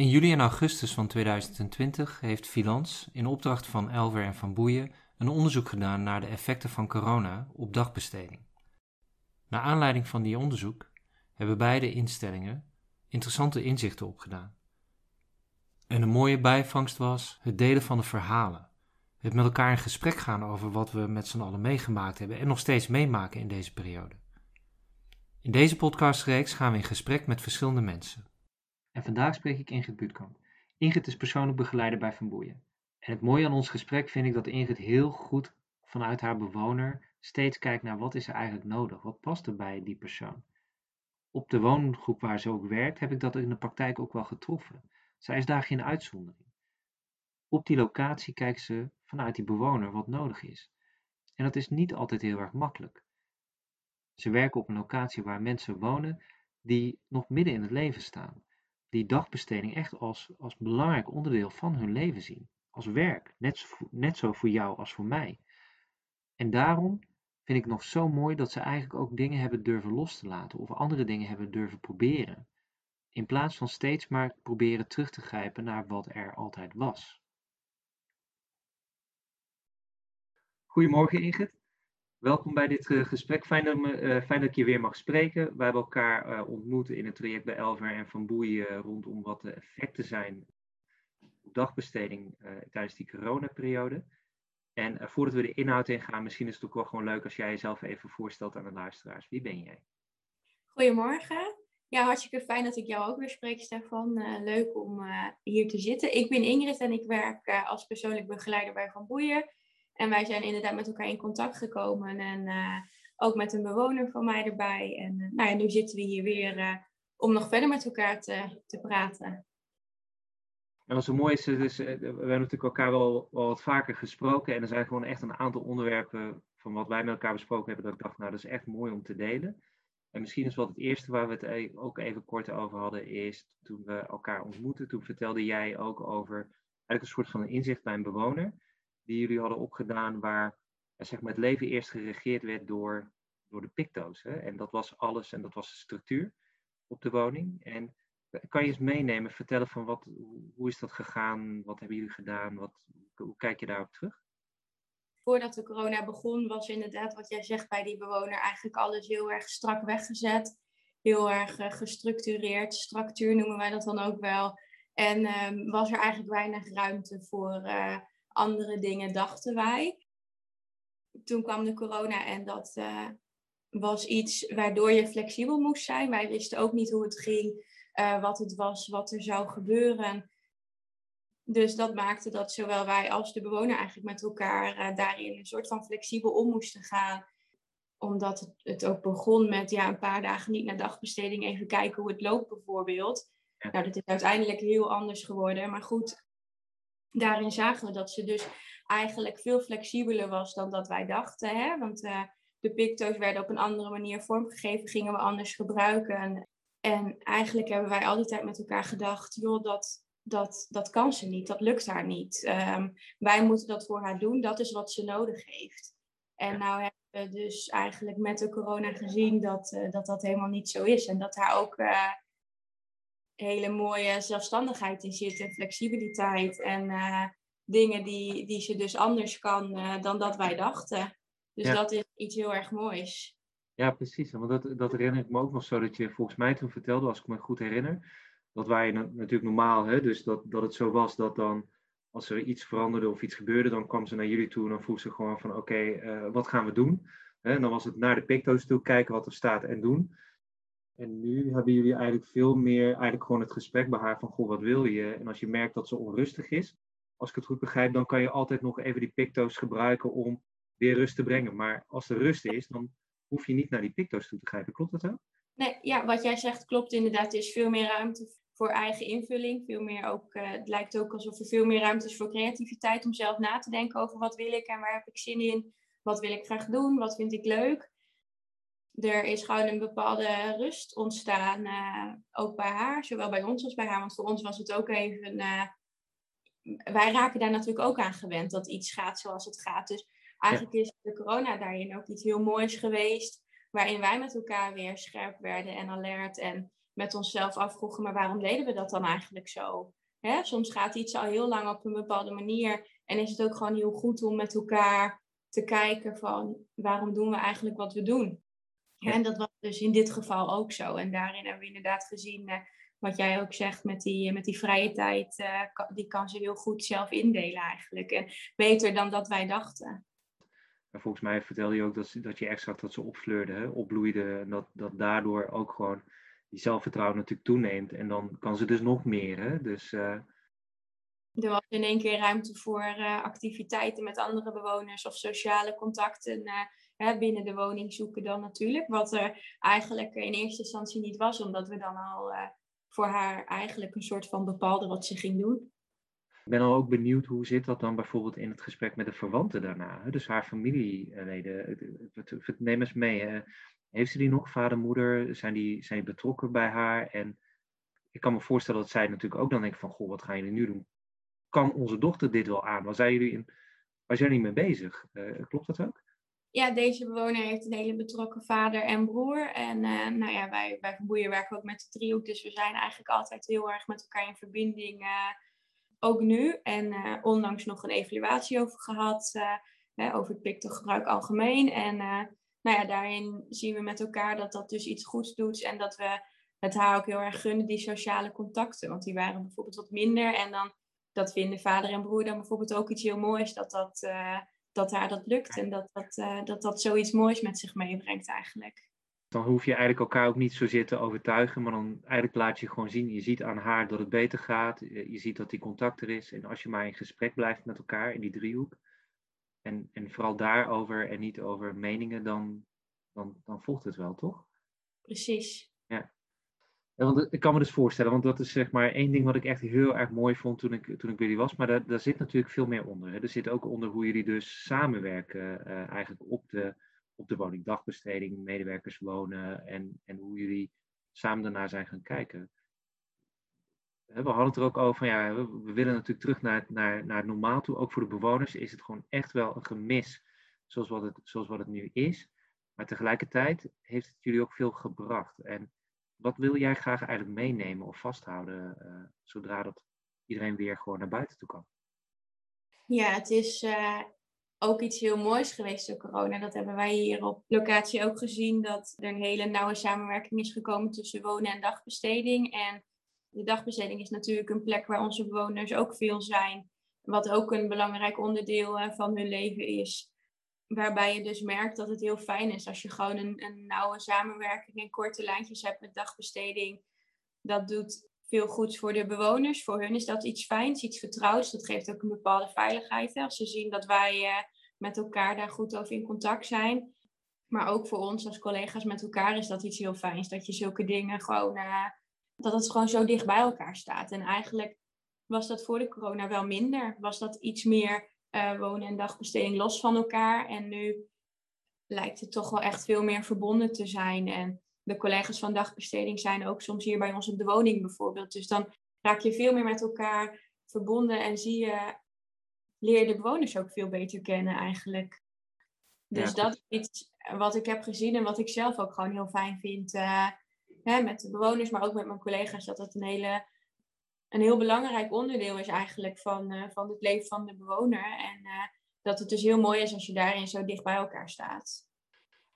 In juli en augustus van 2020 heeft Filans in opdracht van Elver en Van Boeien een onderzoek gedaan naar de effecten van corona op dagbesteding. Naar aanleiding van die onderzoek hebben beide instellingen interessante inzichten opgedaan. En een mooie bijvangst was het delen van de verhalen. Het met elkaar in gesprek gaan over wat we met z'n allen meegemaakt hebben en nog steeds meemaken in deze periode. In deze podcastreeks gaan we in gesprek met verschillende mensen. En vandaag spreek ik Ingrid Buutkamp. Ingrid is persoonlijk begeleider bij Van Boeien. En het mooie aan ons gesprek vind ik dat Ingrid heel goed vanuit haar bewoner steeds kijkt naar wat is er eigenlijk nodig, wat past er bij die persoon. Op de woongroep waar ze ook werkt, heb ik dat in de praktijk ook wel getroffen. Zij is daar geen uitzondering. Op die locatie kijkt ze vanuit die bewoner wat nodig is. En dat is niet altijd heel erg makkelijk. Ze werken op een locatie waar mensen wonen die nog midden in het leven staan. Die dagbesteding echt als, als belangrijk onderdeel van hun leven zien. Als werk. Net, net zo voor jou als voor mij. En daarom vind ik nog zo mooi dat ze eigenlijk ook dingen hebben durven los te laten. Of andere dingen hebben durven proberen. In plaats van steeds maar proberen terug te grijpen naar wat er altijd was. Goedemorgen Ingrid. Welkom bij dit uh, gesprek. Fijn dat, me, uh, fijn dat ik je weer mag spreken. We hebben elkaar uh, ontmoet in het traject bij Elver en Van Boeien rondom wat de effecten zijn op dagbesteding tijdens die coronaperiode. En voordat we de inhoud ingaan, misschien is het ook wel gewoon leuk als jij jezelf even voorstelt aan de luisteraars. Wie ben jij? Goedemorgen. Ja, hartstikke fijn dat ik jou ook weer spreek, Stefan. leuk om hier te zitten. Ik ben Ingrid en ik werk als persoonlijk begeleider bij Van Boeien. En wij zijn inderdaad met elkaar in contact gekomen. En uh, ook met een bewoner van mij erbij. En uh, nou ja, nu zitten we hier weer uh, om nog verder met elkaar te, te praten. En wat zo mooi is, we hebben natuurlijk elkaar wel, wat vaker gesproken. En er zijn gewoon echt een aantal onderwerpen van wat wij met elkaar besproken hebben. Dat ik dacht, nou dat is echt mooi om te delen. En misschien is wat het eerste waar we het e-, ook even kort over hadden, is toen we elkaar ontmoetten. Toen vertelde jij ook over eigenlijk een soort van inzicht bij een bewoner die jullie hadden opgedaan, waar zeg maar, het leven eerst geregeerd werd door, door de picto's. Hè? En dat was alles en dat was de structuur op de woning. En kan je eens meenemen, vertellen van wat, hoe is dat gegaan, wat hebben jullie gedaan, wat, hoe kijk je daarop terug? Voordat de corona begon, was inderdaad wat jij zegt bij die bewoner eigenlijk alles heel erg strak weggezet. Heel erg uh, gestructureerd, structuur noemen wij dat dan ook wel. En um, was er eigenlijk weinig ruimte voor, andere dingen, dachten wij. Toen kwam de corona en dat uh, was iets waardoor je flexibel moest zijn. Wij wisten ook niet hoe het ging, uh, wat het was, wat er zou gebeuren. Dus dat maakte dat zowel wij als de bewoner eigenlijk met elkaar uh, daarin een soort van flexibel om moesten gaan. Omdat het, het, ook begon met ja, een paar dagen niet naar dagbesteding, even kijken hoe het loopt bijvoorbeeld. Nou, dat is uiteindelijk heel anders geworden. Maar goed, daarin zagen we dat ze dus eigenlijk veel flexibeler was dan dat wij dachten. Hè? Want uh, de picto's werden op een andere manier vormgegeven, gingen we anders gebruiken. En eigenlijk hebben wij al die tijd met elkaar gedacht, joh, dat, dat, dat kan ze niet, dat lukt haar niet. Um, wij moeten dat voor haar doen, dat is wat ze nodig heeft. En nou hebben we dus eigenlijk met de corona gezien dat, uh, dat dat helemaal niet zo is. En dat haar ook uh, hele mooie zelfstandigheid in zit en flexibiliteit en uh, dingen die, die ze dus anders kan uh, dan dat wij dachten. Dus ja. dat is iets heel erg moois. Ja, precies. Want dat, dat herinner ik me ook nog zo dat je volgens mij toen vertelde, als ik me goed herinner, dat wij natuurlijk normaal, hè, dus dat, dat het zo was dat dan als er iets veranderde of iets gebeurde, dan kwam ze naar jullie toe en dan vroeg ze gewoon van oké, okay, uh, wat gaan we doen? Hè, en dan was het naar de picto's toe, kijken wat er staat en doen. En nu hebben jullie eigenlijk veel meer, eigenlijk gewoon het gesprek bij haar van, goh, wat wil je? En als je merkt dat ze onrustig is, als ik het goed begrijp, dan kan je altijd nog even die picto's gebruiken om weer rust te brengen. Maar als er rust is, dan hoef je niet naar die picto's toe te grijpen. Klopt dat wel? Nee, ja, wat jij zegt klopt inderdaad. Er is veel meer ruimte voor eigen invulling. Veel meer ook, uh, het lijkt ook alsof er veel meer ruimte is voor creativiteit om zelf na te denken over wat wil ik en waar heb ik zin in. Wat wil ik graag doen? Wat vind ik leuk? Er is gewoon een bepaalde rust ontstaan, uh, ook bij haar, zowel bij ons als bij haar. Want voor ons was het ook even. Uh, wij raken daar natuurlijk ook aan gewend dat iets gaat zoals het gaat. Dus eigenlijk is de corona daarin ook iets heel moois geweest, waarin wij met elkaar weer scherp werden en alert. En met onszelf afvroegen, maar waarom deden we dat dan eigenlijk zo? Hè? Soms gaat iets al heel lang op een bepaalde manier en is het ook gewoon heel goed om met elkaar te kijken van waarom doen we eigenlijk wat we doen. En dat was dus in dit geval ook zo. En daarin hebben we inderdaad gezien, uh, wat jij ook zegt met die, met die vrije tijd, uh, die kan ze heel goed zelf indelen eigenlijk. En beter dan dat wij dachten. En volgens mij vertelde je ook dat, dat je echt zag dat ze opfleurde, hè, opbloeide. En dat, dat daardoor ook gewoon die zelfvertrouwen natuurlijk toeneemt. En dan kan ze dus nog meer. Hè? Dus, uh... Er was in één keer ruimte voor uh, activiteiten met andere bewoners of sociale contacten hè, binnen de woning zoeken dan natuurlijk. Wat er eigenlijk in eerste instantie niet was, omdat we dan al voor haar eigenlijk een soort van bepaalden wat ze ging doen. Ik ben al ook benieuwd hoe zit dat dan bijvoorbeeld in het gesprek met de verwanten daarna. Dus haar familieleden. Neem eens mee. Hè? Heeft ze die nog, vader, moeder? Zijn die, zijn betrokken bij haar? En ik kan me voorstellen dat zij natuurlijk ook dan denken van, goh, wat gaan jullie nu doen? Kan onze dochter dit wel aan? Waar zijn jullie, in, waar zijn jullie mee bezig? Klopt dat ook? Ja, deze bewoner heeft een hele betrokken vader en broer. En uh, nou ja, wij bij Verboeien werken ook met de driehoek. Dus we zijn eigenlijk altijd heel erg met elkaar in verbinding. Uh, ook nu. En uh, onlangs nog een evaluatie over gehad. Hè, over het pictogebruik algemeen. En nou ja, daarin zien we met elkaar dat dat dus iets goeds doet. En dat we het haar ook heel erg gunnen, die sociale contacten. Want die waren bijvoorbeeld wat minder. En dan dat vinden vader en broer dan bijvoorbeeld ook iets heel moois. Dat dat dat haar dat lukt en dat dat, uh, dat dat zoiets moois met zich meebrengt eigenlijk. Dan hoef je eigenlijk elkaar ook niet zozeer te overtuigen, maar dan eigenlijk laat je gewoon zien, je ziet aan haar dat het beter gaat, je ziet dat die contact er is en als je maar in gesprek blijft met elkaar in die driehoek en, en vooral daarover en niet over meningen, dan, dan, dan volgt het wel, toch? Precies. Want ik kan me dus voorstellen, want dat is zeg maar één ding wat ik echt heel erg mooi vond toen ik, toen ik bij jullie was. Maar daar, daar zit natuurlijk veel meer onder. Er zit ook onder hoe jullie dus samenwerken uh, eigenlijk op de, op de woningdagbesteding, medewerkers wonen en, en hoe jullie samen daarnaar zijn gaan kijken. We hadden het er ook over, ja, we, willen natuurlijk terug naar, naar, naar het normaal toe. Ook voor de bewoners is het gewoon echt wel een gemis zoals wat het, zoals wat het nu is. Maar tegelijkertijd heeft het jullie ook veel gebracht. En wat wil jij graag eigenlijk meenemen of vasthouden uh, zodra dat iedereen weer gewoon naar buiten toe kan? Ja, het is uh, ook iets heel moois geweest door corona. Dat hebben wij hier op locatie ook gezien. Dat er een hele nauwe samenwerking is gekomen tussen wonen en dagbesteding. En de dagbesteding is natuurlijk een plek waar onze bewoners ook veel zijn. Wat ook een belangrijk onderdeel uh, van hun leven is. Waarbij je dus merkt dat het heel fijn is als je gewoon een, een nauwe samenwerking en korte lijntjes hebt met dagbesteding. Dat doet veel goeds voor de bewoners. Voor hun is dat iets fijns, iets vertrouwds. Dat geeft ook een bepaalde veiligheid. Als ze zien dat wij uh, met elkaar daar goed over in contact zijn. Maar ook voor ons als collega's met elkaar is dat iets heel fijns. Dat je zulke dingen gewoon, uh, dat het gewoon zo dicht bij elkaar staat. En eigenlijk was dat voor de corona wel minder. Was dat iets meer uh, wonen en dagbesteding los van elkaar. En nu lijkt het toch wel echt veel meer verbonden te zijn. En de collega's van dagbesteding zijn ook soms hier bij ons op de woning bijvoorbeeld. Dus dan raak je veel meer met elkaar verbonden en zie je, leer je de bewoners ook veel beter kennen eigenlijk. Dus dat is iets wat ik heb gezien en wat ik zelf ook gewoon heel fijn vind. Uh, hè, met de bewoners, maar ook met mijn collega's, dat het een hele een heel belangrijk onderdeel is eigenlijk van, uh, van het leven van de bewoner. En uh, dat het dus heel mooi is als je daarin zo dicht bij elkaar staat.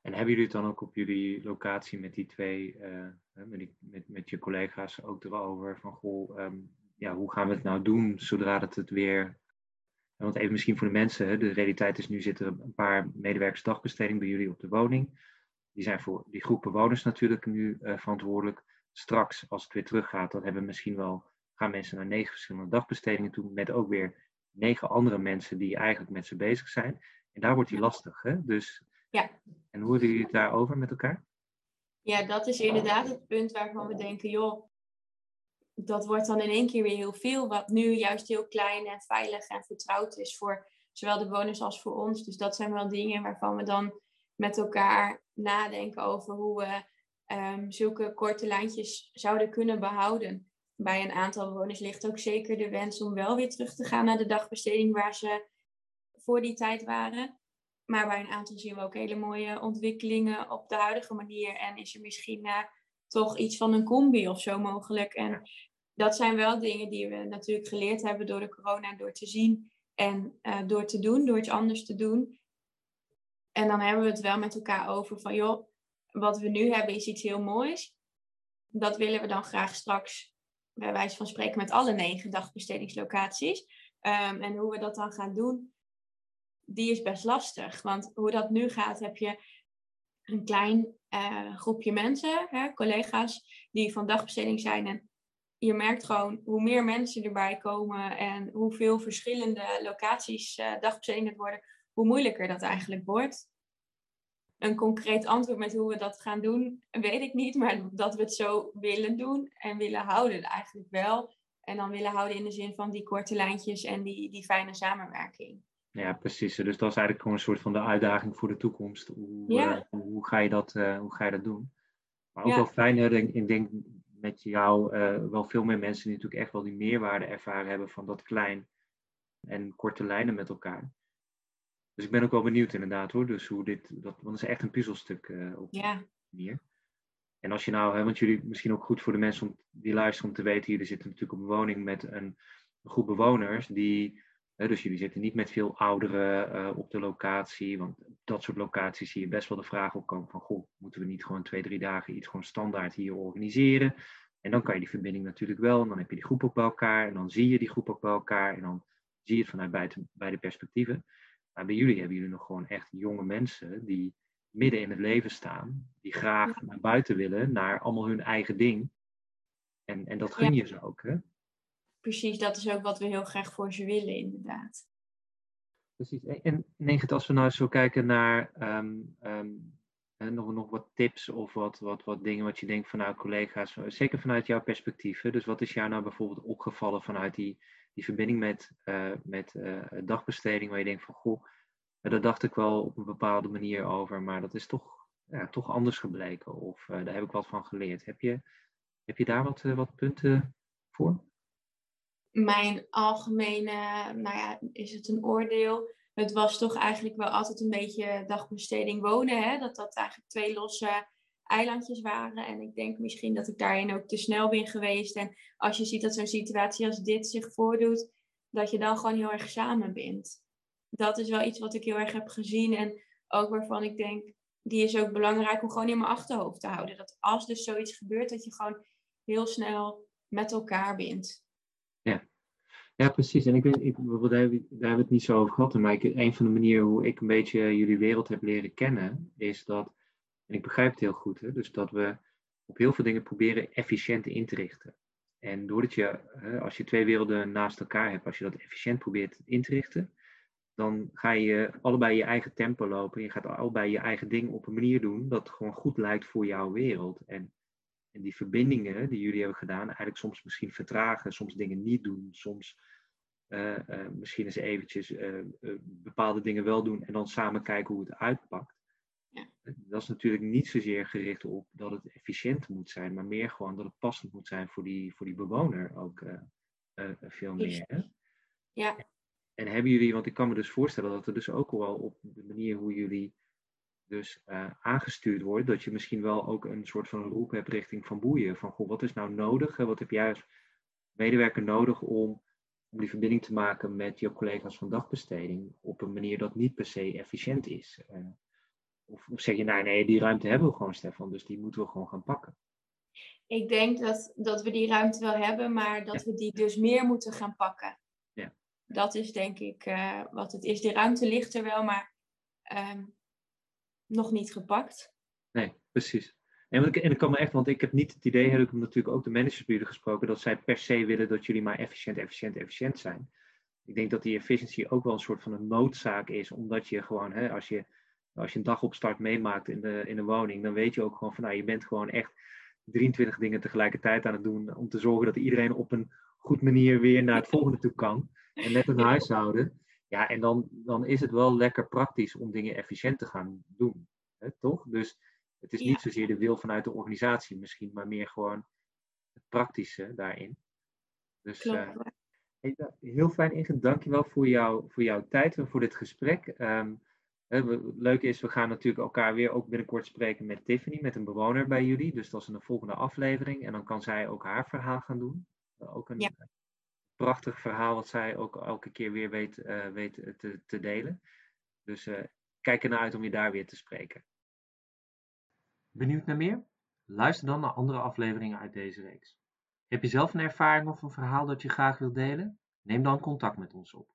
En hebben jullie het dan ook op jullie locatie met die twee, uh, met, met, met, je collega's ook erover van goh, um, ja, hoe gaan we het nou doen zodra het het weer. Want even misschien voor de mensen, de realiteit is nu zitten een paar medewerkers dagbesteding bij jullie op de woning. Die zijn voor die groep bewoners natuurlijk nu verantwoordelijk. Straks, als het weer teruggaat, dan hebben we misschien wel gaan mensen naar negen verschillende dagbestedingen toe, met ook weer negen andere mensen die eigenlijk met ze bezig zijn. En daar wordt die lastig. Hè? Dus, ja. En hoe hebben jullie het daarover met elkaar? Ja, dat is inderdaad het punt waarvan we denken, joh, dat wordt dan in één keer weer heel veel, wat nu juist heel klein en veilig en vertrouwd is voor zowel de bewoners als voor ons. Dus dat zijn wel dingen waarvan we dan met elkaar nadenken over hoe we um, zulke korte lijntjes zouden kunnen behouden bij een aantal bewoners ligt ook zeker de wens om wel weer terug te gaan naar de dagbesteding waar ze voor die tijd waren. Maar bij een aantal zien we ook hele mooie ontwikkelingen op de huidige manier. En is er misschien uh, toch iets van een combi of zo mogelijk. En dat zijn wel dingen die we natuurlijk geleerd hebben door de corona, door te zien en uh, door te doen, door iets anders te doen. En dan hebben we het wel met elkaar over van, joh, wat we nu hebben is iets heel moois. Dat willen we dan graag straks, bij wijze van spreken, met alle negen dagbestedingslocaties. Um, en hoe we dat dan gaan doen, die is best lastig. Want hoe dat nu gaat, heb je een klein uh, groepje mensen, hè, collega's, die van dagbesteding zijn. En je merkt gewoon hoe meer mensen erbij komen en hoeveel verschillende locaties uh, dagbesteding worden, hoe moeilijker dat eigenlijk wordt. Een concreet antwoord met hoe we dat gaan doen, weet ik niet. Maar dat we het zo willen doen en willen houden eigenlijk wel. En dan willen houden in de zin van die korte lijntjes en die, die fijne samenwerking. Ja, precies. Dus dat is eigenlijk gewoon een soort van de uitdaging voor de toekomst. Hoe, uh, hoe, ga, je dat, uh, hoe ga je dat doen? Maar ook ja. wel fijn, ik denk met jou uh, wel veel meer mensen die natuurlijk echt wel die meerwaarde ervaren hebben van dat klein en korte lijnen met elkaar. Dus ik ben ook wel benieuwd inderdaad hoor, dus hoe dit, dat, want het is echt een puzzelstuk uh, op ja. manier. En als je nou, hè, want jullie, misschien ook goed voor de mensen om, die luisteren om te weten, jullie zitten natuurlijk op een woning met een, een groep bewoners die, hè, dus jullie zitten niet met veel ouderen uh, op de locatie, want dat soort locaties zie je best wel de vraag opkomen van, goh, moeten we niet gewoon twee, drie dagen iets gewoon standaard hier organiseren? En dan kan je die verbinding natuurlijk wel, en dan heb je die groep ook bij elkaar, en dan zie je die groep ook bij elkaar, en dan zie je het vanuit beide, beide perspectieven. Maar bij jullie hebben jullie nog gewoon echt jonge mensen die midden in het leven staan, die graag naar buiten willen, naar allemaal hun eigen ding. En, en dat gun je ze ook, hè? Precies, dat is ook wat we heel graag voor ze willen, inderdaad. Precies. En Negent, als we nou zo kijken naar um, um, nog, nog wat tips of wat, wat, wat dingen wat je denkt vanuit collega's, zeker vanuit jouw perspectief. Hè? Dus wat is jou nou bijvoorbeeld opgevallen vanuit die, die verbinding met, uh, met uh, dagbesteding, waar je denkt van goh, daar dacht ik wel op een bepaalde manier over, maar dat is toch, ja, toch anders gebleken of daar heb ik wat van geleerd. Heb je, heb je daar wat, wat punten voor? Mijn algemene, nou ja, is het een oordeel? Het was toch eigenlijk wel altijd een beetje dagbesteding wonen, hè? dat dat eigenlijk twee losse eilandjes waren. En ik denk misschien dat ik daarin ook te snel ben geweest. En als je ziet dat zo'n situatie als dit zich voordoet, dat je dan gewoon heel erg samen bent. Dat is wel iets wat ik heel erg heb gezien. En ook waarvan ik denk, die is ook belangrijk om gewoon in mijn achterhoofd te houden. Dat als dus zoiets gebeurt, dat je gewoon heel snel met elkaar bent. Ja, ja precies. En ik weet, ik, daar, hebben we het niet zo over gehad. Maar ik, een van de manieren hoe ik een beetje jullie wereld heb leren kennen, is dat en ik begrijp het heel goed, hè? dus dat we op heel veel dingen proberen efficiënt in te richten. En doordat je, als je twee werelden naast elkaar hebt, als je dat efficiënt probeert in te richten, dan ga je allebei je eigen tempo lopen. Je gaat allebei je eigen ding op een manier doen dat gewoon goed lijkt voor jouw wereld. En, en die verbindingen die jullie hebben gedaan, eigenlijk soms misschien vertragen, soms dingen niet doen, soms uh, uh, misschien eens eventjes uh, bepaalde dingen wel doen en dan samen kijken hoe het uitpakt. Ja. Dat is natuurlijk niet zozeer gericht op dat het efficiënt moet zijn, maar meer gewoon dat het passend moet zijn voor die, voor die bewoner ook uh, uh, veel meer. Hè? Ja. En hebben jullie, want ik kan me dus voorstellen dat er dus ook wel op de manier hoe jullie dus uh, aangestuurd wordt, dat je misschien wel ook een soort van roep hebt richting van boeien. Van goh, wat is nou nodig? Wat heb jij als medewerker nodig om, om die verbinding te maken met je collega's van dagbesteding op een manier dat niet per se efficiënt is? Of, of zeg je, nou nee, die ruimte hebben we gewoon, Stefan, dus die moeten we gewoon gaan pakken? Ik denk dat, dat we die ruimte wel hebben, maar dat we die dus meer moeten gaan pakken. Ja. Dat is denk ik uh, wat het is. De ruimte ligt er wel, maar um, nog niet gepakt. Nee, precies. En, ik, en ik kan me echt, want ik heb niet het idee, heb ik natuurlijk ook de managers bij jullie gesproken, dat zij per se willen dat jullie maar efficiënt, efficiënt, efficiënt zijn. Ik denk dat die efficiëntie ook wel een soort van een noodzaak is, omdat je gewoon, hè, als je als je een dagopstart meemaakt in de, in een woning, dan weet je ook gewoon van, nou, je bent gewoon echt 23 dingen tegelijkertijd aan het doen om te zorgen dat iedereen op een goed manier weer naar het volgende toe kan. En net een huishouden. Ja, en dan, dan is het wel lekker praktisch om dingen efficiënt te gaan doen. Hè, toch? Dus het is niet zozeer de wil vanuit de organisatie misschien, maar meer gewoon het praktische daarin. Dus uh, heel fijn Ingrid, dankjewel voor, jou, voor jouw tijd en voor dit gesprek. Um, Het leuke is, we gaan natuurlijk elkaar weer ook binnenkort spreken met Tiffany, met een bewoner bij jullie. Dus dat is een volgende aflevering. En dan kan zij ook haar verhaal gaan doen. Ook een prachtig verhaal wat zij ook elke keer weer weet, uh, weet te, te, delen. Dus uh, kijk ernaar uit om je daar weer te spreken. Benieuwd naar meer? Luister dan naar andere afleveringen uit deze reeks. Heb je zelf een ervaring of een verhaal dat je graag wilt delen? Neem dan contact met ons op.